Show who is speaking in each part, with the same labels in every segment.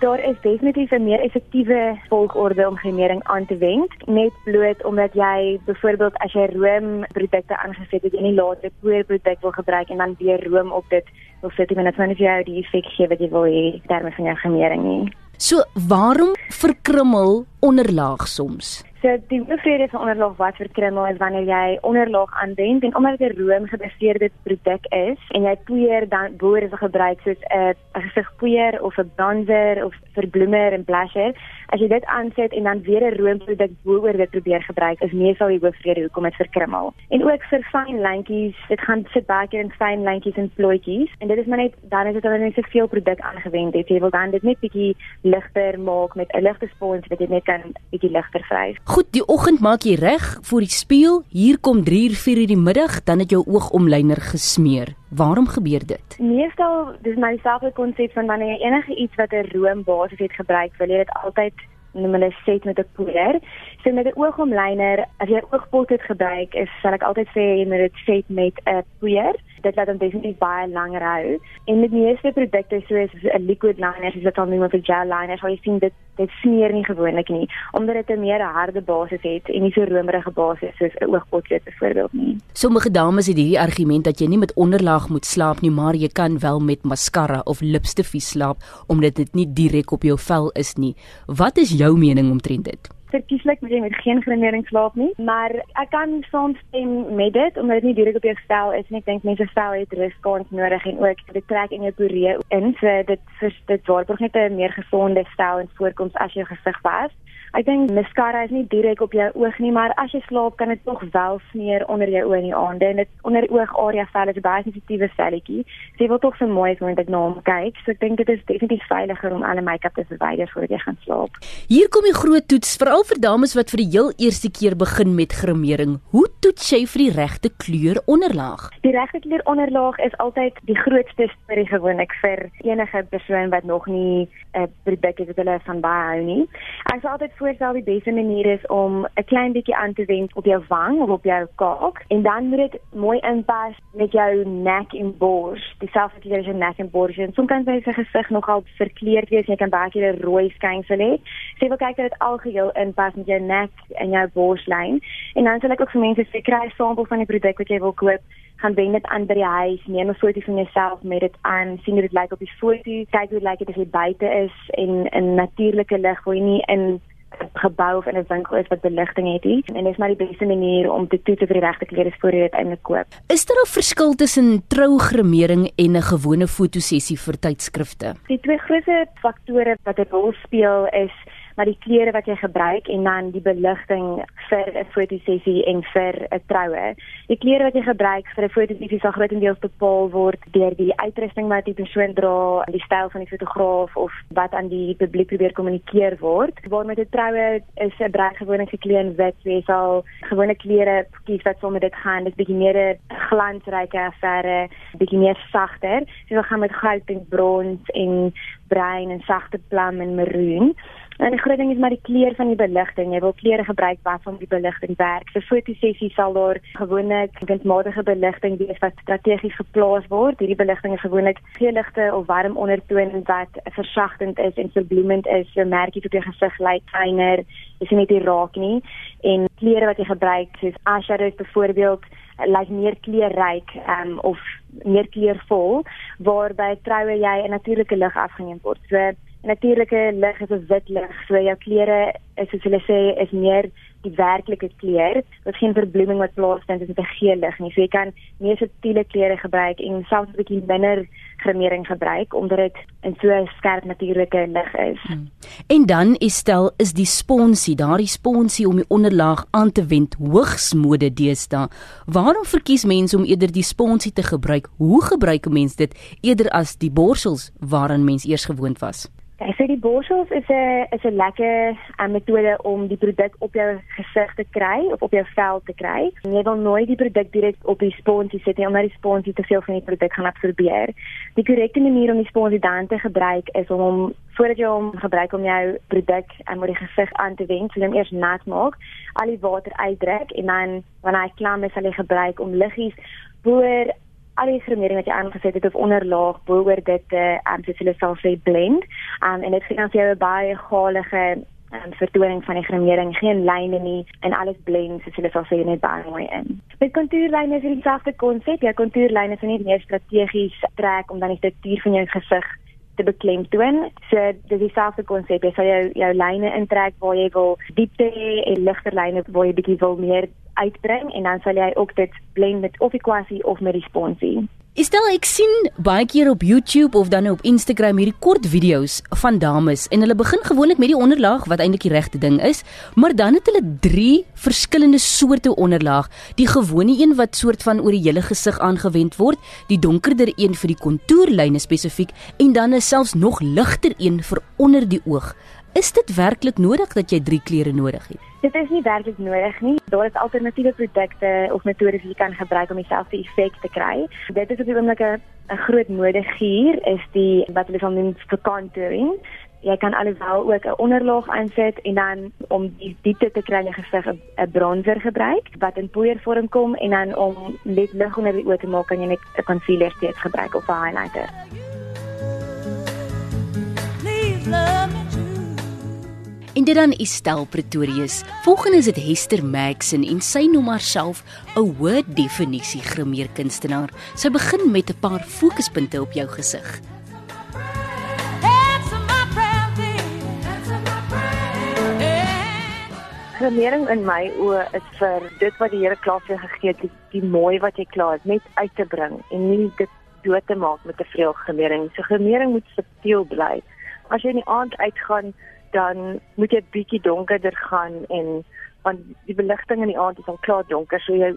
Speaker 1: daar is definitief 'n meer effektiewe volgorde om gremering aan te wend, net bloot omdat jy byvoorbeeld as jy roomprodukte aangesit het, jy nie later poeierproduk wil gebruik en dan weer room op dit of sit jy net wanneer jy die effek gee wat jy wil hê terme van jou gremering nie.
Speaker 2: So, waarom verkrummel onderlaag soms?
Speaker 1: So die hoofrede van onderlaag wat verkrummel is wanneer jy onderlaag aanwend en omdat dit 'n roomgebaseerde produk is en jy poeier dan boere se gebruik soos 'n gesigpoeier of 'n bronzer of verbloemer en blusher as jy dit aansit en dan weer 'n roomproduk bo-oor dit probeer gebruik is meestal die hoofrede hoekom dit verkrummel. En ook vir fyn lyntjies, dit gaan sit baie keer in fyn lyntjies en plooitjies en dit is maar net dan is dit hulle net so veel produk aangewend het. Jy wil dan dit net bietjie ligter maak met 'n ligte spons wat jy net kan bietjie ligter vryf.
Speaker 2: Goed, die oggend maak jy reg vir die spieël. Hier kom 3 uur 4 uur die middag, dan het jou oogomlyner gesmeer. Waarom gebeur dit?
Speaker 1: Meestal dis my selfe konsep van wanneer jy enige iets wat 'n room basis het gebruik, wil jy dit altyd noem hulle set met 'n poeier. So met 'n oogomlyner, as jy oogpot het gebruik, is sal ek altyd sê jy moet dit set met 'n poeier dit laat hom definitief baie langer hou. En met meeste produkte soos 'n liquid liner, soos wat ons noem 'n gel liner, sal jy sien dit dit smeer nie gewoonlik nie, omdat dit 'n meer harde basis het en nie so romerige basis soos 'n oogpotjie byvoorbeeld nie.
Speaker 2: Sommige dames het hierdie argument dat jy nie met onderlaag moet slaap nie, maar jy kan wel met mascara of lipstifie slaap omdat dit nie direk op jou vel is nie. Wat is jou mening omtrent dit?
Speaker 1: Verkieslik moet jy met geen gremering slaap nie, maar ek kan soms stem met dit omdat dit nie direk op jou stel is nie. Ek dink mense stel het ruskans nodig en ook dit trek in jou poree in, so dit vir dit waarborg net 'n meer gesonde stel en voorkoms as jou gesig was. Ek dink mascara is nie direk op jou oog nie, maar as jy slaap kan dit tog wel smeer onder jou oë in die aande en dit onder oogarea vel is baie sensitiewe velletjie. So jy wil tog so mooi as dit na hom kyk. So ek dink dit is definitief veiliger om alle make-up te verwyder voordat jy gaan slaap.
Speaker 2: Hier kom die groot toets, veral vir dames wat vir die heel eerste keer begin met gremering. Hoe toets jy vir die regte kleur onderlaag?
Speaker 1: Die regte kleur onderlaag is altyd die grootste storie gewoonlik vir enige persoon wat nog nie 'n uh, produk het wat hulle van baie hou nie. Ek sal altyd voorstel die beste manier is om 'n klein bietjie aan te wend op jou wang of op jou kaak en dan moet dit mooi inpas met jou nek en bors. Dieselfde kleur as jou nek en bors. En soms kan jy se gesig nogal verkleurd wees. Jy kan baie keer 'n rooi skynsel hê. So jy wil kyk dat dit algeheel inpas met jou nek en jou borslyn. En dan sal ek ook vir mense sê kry 'n sampel van die produk wat jy wil koop gaan wen dit aan by die huis, neem 'n foto van jouself met dit aan, sien hoe dit lyk op die foto, kyk hoe dit lyk as jy buite is en in natuurlike lig, waar jy nie in gebou of in 'n winkel is wat beligting het nie en dit is maar die beste manier om te toets of die regte klere is voor jy dit eintlik koop.
Speaker 2: Is daar 'n verskil tussen trougremering en 'n gewone fotosessie vir tydskrifte?
Speaker 1: Die twee grootste faktore wat 'n rol speel is maar die klere wat jy gebruik en dan die beligting vir 'n fotosessie en vir 'n troue. Die klere wat jy gebruik vir 'n fotosessie sal grootendeels bepaal word deur die uitrusting wat die persoon dra, die styl van die fotograaf of wat aan die publiek probeer kommunikeer word. Waar met 'n troue is 'n brei gewone geklee in wit, jy sal gewone klere kies wat sommer dit gaan, dis bietjie meer 'n glansryke affære, bietjie meer sagter. Jy wil gaan met goud en brons en bruin en sagte plam en maroon. En die groot ding is maar die kleur van die beligting. Jy wil kleure gebruik wat van die beligting werk. Vir fotosessies sal daar gewoonlik windmatige beligting wees wat strategies geplaas word. Hierdie beligting is gewoonlik geeligte of warm ondertone wat versagtend is en verbloemend is. So merk jy op jou gesig lyk fyner, is nie net raak nie. En kleure wat jy gebruik, soos eyeshadows byvoorbeeld, lyk meer kleurryk um, of meer kleurvol waarby troue jy 'n natuurlike lig afgeneem word. So natuurlike lig is 'n wit lig. So jou klere is soos hulle sê is meer die werklike kleur. Dit geen verbloeming wat plaasvind is met 'n geel lig nie. So jy kan meer subtiele kleure gebruik en selfs 'n bietjie minder gremering gebruik omdat dit in so 'n skerp natuurlike lig is. Hmm.
Speaker 2: En dan is stel is die sponsie, daardie sponsie om die onderlaag aan te wend hoogs mode deesdae. Waarom verkies mense om eerder die sponsie te gebruik? Hoe gebruik 'n mens dit eerder as die borsels waaraan mens eers gewoond was?
Speaker 1: Ja, so die borsels is 'n is 'n lekker uh, metode om die produk op jou gesig te kry of op jou vel te kry. Jy wil nooit die produk direk op die sponsie sit nie omdat die sponsie te veel van die produk gaan absorbeer. Die korrekte manier om die sponsie dan te gebruik is om hom voordat jy hom gebruik om jou produk aan die gesig aan te wend, so jy hom eers nat maak, al die water uitdruk en dan wanneer hy klam is, sal jy gebruik om liggies voor
Speaker 3: al die gremering wat jy aangesit het of onderlaag bo-oor dit te uh, um, soos hulle sal sê blend. Um, en dit gee dan vir jou 'n baie galige um, vertoning van die gremering, geen lyne nie en alles blend soos hulle sal sê net baie mooi in. Met kontuurlyne is dit dieselfde konsep. Jou kontuurlyne is net meer strategies trek om dan die struktuur van jou gesig te beklemtoon. So dis dieselfde konsep. Jy sal jou jou lyne intrek waar jy wil diepte hê en ligter lyne waar jy bietjie wil meer uitbring en dan sal jy ook dit blend met of equasie of met responsie.
Speaker 2: Is dit ek sien baie keer op YouTube of dan op Instagram hierdie kort video's van dames en hulle begin gewoonlik met die onderlaag wat eintlik die regte ding is, maar dan het hulle drie verskillende soorte onderlaag. Die gewone een wat soort van oor die hele gesig aangewend word, die donkerder een vir die kontourlyne spesifiek en dan 'n selfs nog ligter een vir onder die oog. Is dit werklik nodig dat jy drie kleure nodig het?
Speaker 3: Dit is nie werklik nodig nie. Daar is alternatiewe produkte of metodes wat jy kan gebruik om dieselfde effek te kry. Dit is op die oomblik 'n groot mode hier is die wat hulle van noem vir contouring. Jy kan alhoewel ook 'n onderlaag aansit en dan om die diepte te kry in die gesig 'n bronzer gebruik wat in poeiervorm kom en dan om net lig onder die oë te maak kan jy net 'n concealer steeds gebruik of 'n highlighter. Leave love me
Speaker 2: En dit dan Estel Pretorius. Volgens is dit Hester Maxson en sy noem haarself 'n hoë definisie grimeerkunstenaar. Sy begin met 'n paar fokuspunte op jou gesig.
Speaker 3: Grimering in my oë is vir dit wat die Here klaar vir gegee het, die, die mooi wat jy klaar het net uit te bring en nie dit dood te maak met 'n vreel grimering. So grimering moet subtiel bly. As jy in die aand uitgaan dan moet jy bietjie donkerder gaan en want die beligting in die aand is al klaar donker so jy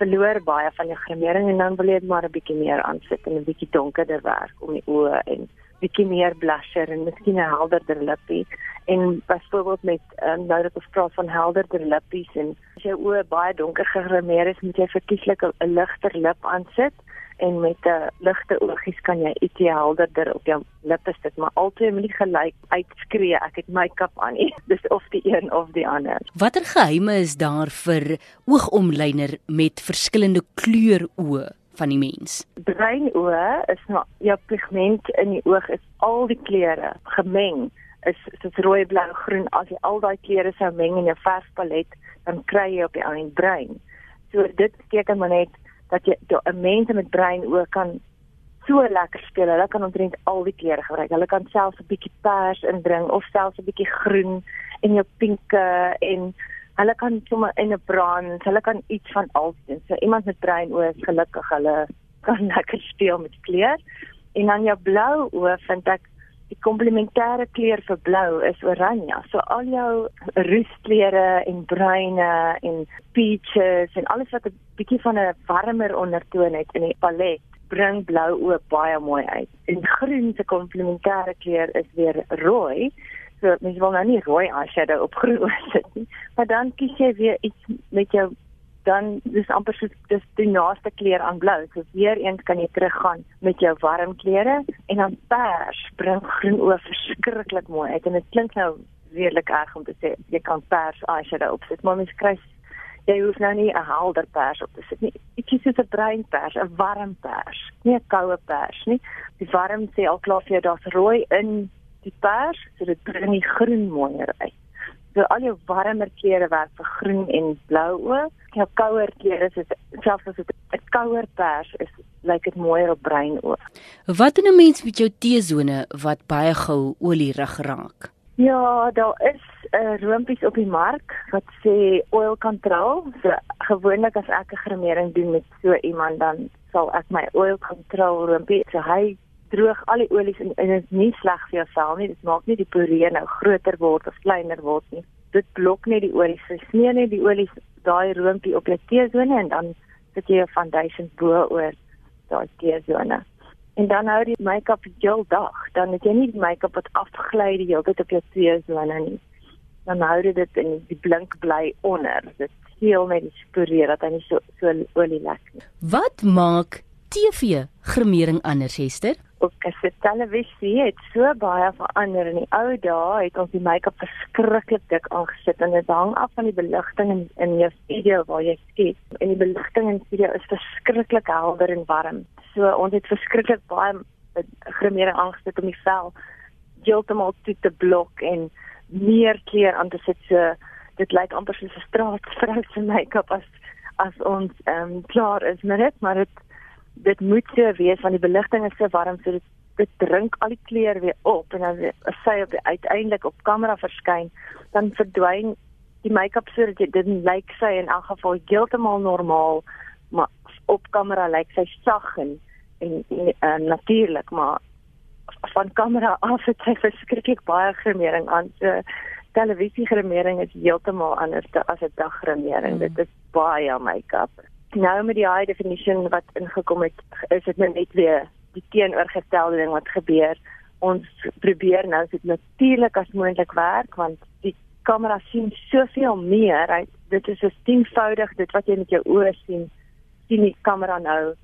Speaker 3: verloor baie van jou grimering en dan wil jy maar 'n bietjie meer aansit en 'n bietjie donkerder werk om die oë en bietjie meer blusher en miskien 'n helderder lippie. En byvoorbeeld met um, nou dat ons praat van helderder lippies en as jou oë baie donker gegrimeer is moet jy verkieslik 'n ligter lip aansit en met 'n ligte oogies kan jy ietsie helderder op jou lippe sit, maar altyd moet jy gelyk uitskree ek het make-up aan nie. Dis of die een of die ander.
Speaker 2: Watter geheime is daar vir oogomlyner met verskillende kleur oë? van die mens.
Speaker 3: Bruin oë is nou jou pigment in die oog is al die kleure gemeng is soos rooi, blou, groen as jy al daai kleure sou meng in jou verfpalet dan kry jy op die einde bruin. So dit beteken maar net dat jy 'n mens met brein ook kan so lekker speel. Hulle kan omtrent al die kleure gebruik. Hulle kan selfs 'n bietjie pers inbring of selfs 'n bietjie groen en jou pinke en hulle kan sommer in 'n brand, hulle kan iets van alles doen. So iemand met brein oë is gelukkig hulle kan lekker speel met kleur. En dan jou blou oë vind ek die komplementêre kleur vir blou is oranje. So al jou roeskleure en bruine en peaches en alles wat 'n bietjie van 'n warmer ondertoon het in die palet bring blou ook baie mooi uit. En groen se komplementêre kleur is weer rooi. So mens wil nou nie rooi eyeshadow op groen sit nie, maar dan kies jy weer iets met jou dan dis amper so dis die naaste kleur aan blou. So weer eens kan jy teruggaan met jou warm kleure en dan pers bring groen oor verskriklik mooi uit en dit klink nou redelik erg om te sê jy kan pers eyeshadow opsit, maar mens kry jy hoef nou nie 'n helder pers op te sit nie. Ek kies 'n bruin pers, 'n warm pers, nie 'n koue pers nie. Die warm sê al klaar vir jou daar's rooi in die pers, so dit bring die groen mooier uit. So al jou warmer kleure werk vir groen en blou ook. Jou kouer kleure is selfs as dit 'n kouer pers is, lyk dit mooier op bruin ook.
Speaker 2: Wat doen 'n mens met jou T-sone wat baie gou olierig raak?
Speaker 3: Ja, daar is 'n uh, roompies op die mark wat sê oil control. So gewoonlik as ek 'n gremering doen met so iemand dan sal ek my oil control roompie, so hy droog al die olies en, en dit is nie sleg vir jou vel nie. Dit maak nie die poree nou groter word of kleiner word nie. Dit blok net die olies. Smeer net die olies daai roompie op jou T-sone en dan sit jy 'n foundation bo oor daai T-sone. En dan hou die make-up gel dag. Dan het jy nie die make-up wat afgly die hele tyd op jou T-sone nie. Dan hou dit in die blink bly onder. Dit heel net die sporee dat hy nie so so olie lek nie.
Speaker 2: Wat maak TV gremering anders, Hester?
Speaker 3: ook as die televisie het so baie verander in die ou dae het ons die make-up verskriklik dik aangesit en dit hang af van die beligting in in jou studio waar jy skiet en die beligting in die studio is verskriklik helder en warm. So ons het verskriklik baie gremering aangesit om die vel heeltemal toe te blok en meer kleur aan te sit. So dit lyk amper soos 'n straatvrou se make-up as as ons ehm um, klaar is met dit, maar dit dit moet so wees want die beligting is so warm so dit dit drink al die kleur weer op en as as sy op die, uiteindelik op kamera verskyn, dan verdwyn die make-up sodat dit dit lyk sy in elk geval heeltemal normaal, maar op kamera lyk sy sag en en, en uh, natuurlik, maar van kamera af het sy verskriklik baie gremering aan. So televisiegremering is heeltemal anders as 'n daggremering. Mm. Dit is baie make-up. Nou met die high definition wat ingekom het, is dit nou net weer die teenoorgestelde ding wat gebeur. Ons probeer nou dit natuurlik as moontlik werk want die kamera sien soveel meer. Right? Dit is 'n tienvoudig dit wat jy met jou oë sien, sien die kamera nou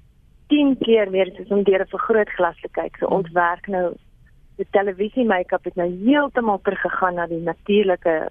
Speaker 3: 10 keer meer as om deur 'n vergrootglas te kyk. So ons werk nou die televisie make-up het nou heeltemal teruggegaan na die natuurlike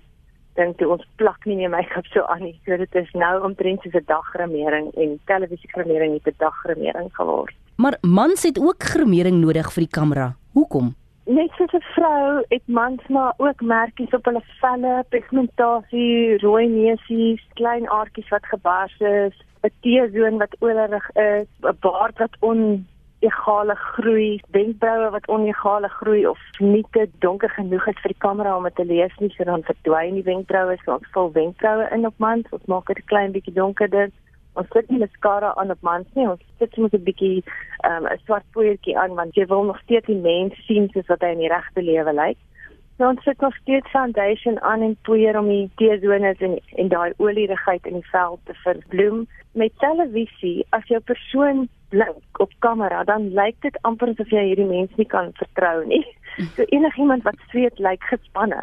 Speaker 3: ding toe ons plak nie meer make-up so aan nie. So dit is nou omtrent soos 'n daggremering en televisiegremering het 'n daggremering geword.
Speaker 2: Maar mans het ook gremering nodig vir die kamera. Hoekom?
Speaker 3: Net soos 'n vrou het mans maar ook merkies op hulle velle, pigmentasie, rooi neusies, klein aartjies wat gebars is, 'n T-zoon wat oorrig is, 'n baard wat on egale groei, wenkbroue wat onegale groei of nie te donker genoeg is vir die kamera om dit te lees nie, so dan verdwyn die wenkbroue, so ons vul wenkbroue in op mans, ons maak dit 'n klein bietjie donkerder. Ons sit nie mascara aan op mans nie, ons sit met 'n bietjie ehm, 'n um, swart poeiertjie aan want jy wil nog steeds die mens sien soos wat hy in die regte lewe lyk. So ons sit nog steeds foundation aan en poeier om die T-zones en en daai olierigheid in die vel te verbloem. Met televisie, as jou persoon blink op kamera, dan lyk dit amper asof jy hierdie mens nie kan vertrou nie. So enigiemand wat sweet lyk gespanne.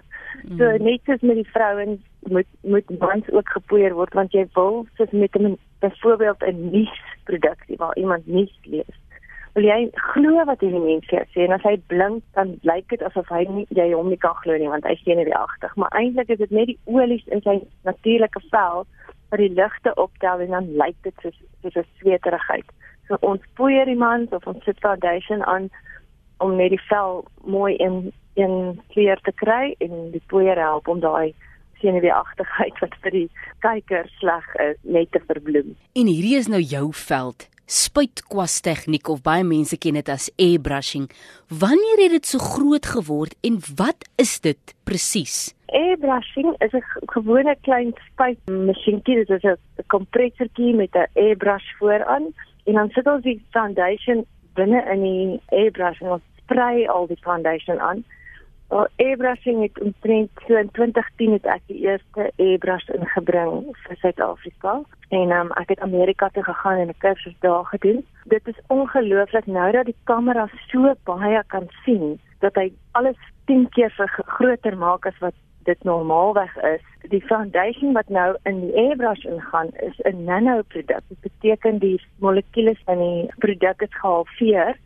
Speaker 3: So mm. net soos met die vrouens moet moet mans ook gepoeier word want jy wil soos met 'n byvoorbeeld 'n nuusproduksie waar iemand nuus lees. Wil jy glo wat hierdie mens sê en as hy blink dan lyk dit asof hy nie jy hom nie kan glo nie want hy sien nie agtig, maar eintlik is dit net die olies in sy natuurlike vel wat die ligte optel en dan lyk dit soos soos 'n sweterigheid. So ons poeier die mans of ons sit foundation aan om net die vel mooi in in kleur te kry en die poeier help om daai senuweeagtigheid wat vir die kyker sleg is net te verbloem.
Speaker 2: En hierdie is nou jou veld. Spuitkwas tegniek of baie mense ken dit as airbrushing. Wanneer het dit so groot geword en wat is dit presies?
Speaker 3: Airbrushing is 'n gewone klein spuitmasjienkie, dit is 'n kompressortjie met 'n airbrush vooraan en dan sit ons die foundation binne in die airbrush en ons sprei al die foundation aan. Well, airbrushing het omtrent so in 2010 het ek die eerste airbrush ingebring vir Suid-Afrika en um, ek het Amerika toe gegaan en 'n kursus daar gedoen. Dit is ongelooflik nou dat die kamera so baie kan sien dat hy alles 10 keer groter maak as wat dit normaalweg is. Die foundation wat nou in die airbrush ingaan is 'n nanoproduk. Dit beteken die molekules van die produk is gehalveer.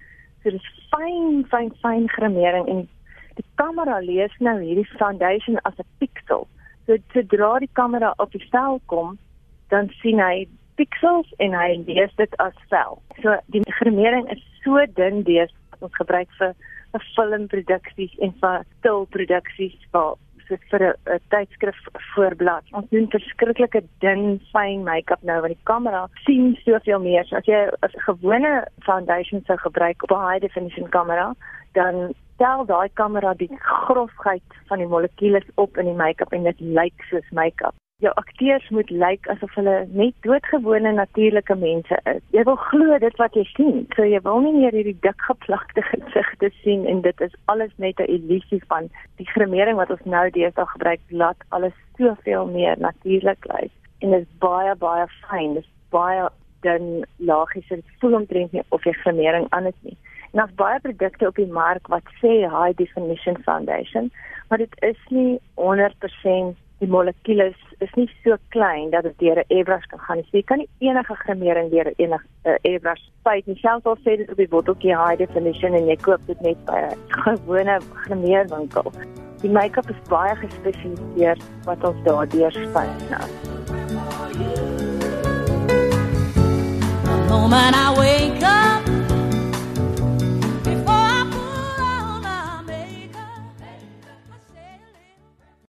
Speaker 3: So dit is fyn, fyn, fyn gremering en die kamera lees nou hierdie foundation as 'n pixel. So sodra die kamera op die vel kom, dan sien hy pixels en hy lees dit as vel. So die gremering is so dun dees wat ons gebruik vir 'n filmproduksies en vir stilproduksies vir soos vir 'n tydskrif voorblad. Ons doen verskriklike dun fyn make-up nou want die kamera sien soveel meer. So as jy 'n gewone foundation sou gebruik op 'n high definition kamera, dan tel daai kamera die grofheid van die molekules op in die make-up en dit lyk soos make-up jou akteurs moet lyk asof hulle net doodgewone natuurlike mense is. Jy wil glo dit wat jy sien. So jy wil nie meer hierdie dik geplakte gesigte sien en dit is alles net 'n illusie van die gremering wat ons nou deesdae gebruik laat alles soveel meer natuurlik lyk. En dit is baie baie fyn. Dit is baie dan laagies en voel omtrent nie of jy gremering aan is nie. En daar's baie produkte op die mark wat sê high definition foundation, maar dit is nie 100% die molekules is nie so klein dat dit deur 'n airbrush kan gaan nie. So jy kan nie enige grimering deur enige uh, airbrush spuit nie. Selfs al sê dit op die botteltjie high definition en jy koop dit net by 'n gewone grimeerwinkel. Die make-up is baie gespesialiseer wat ons daardeur spuit nou. The moment I wake up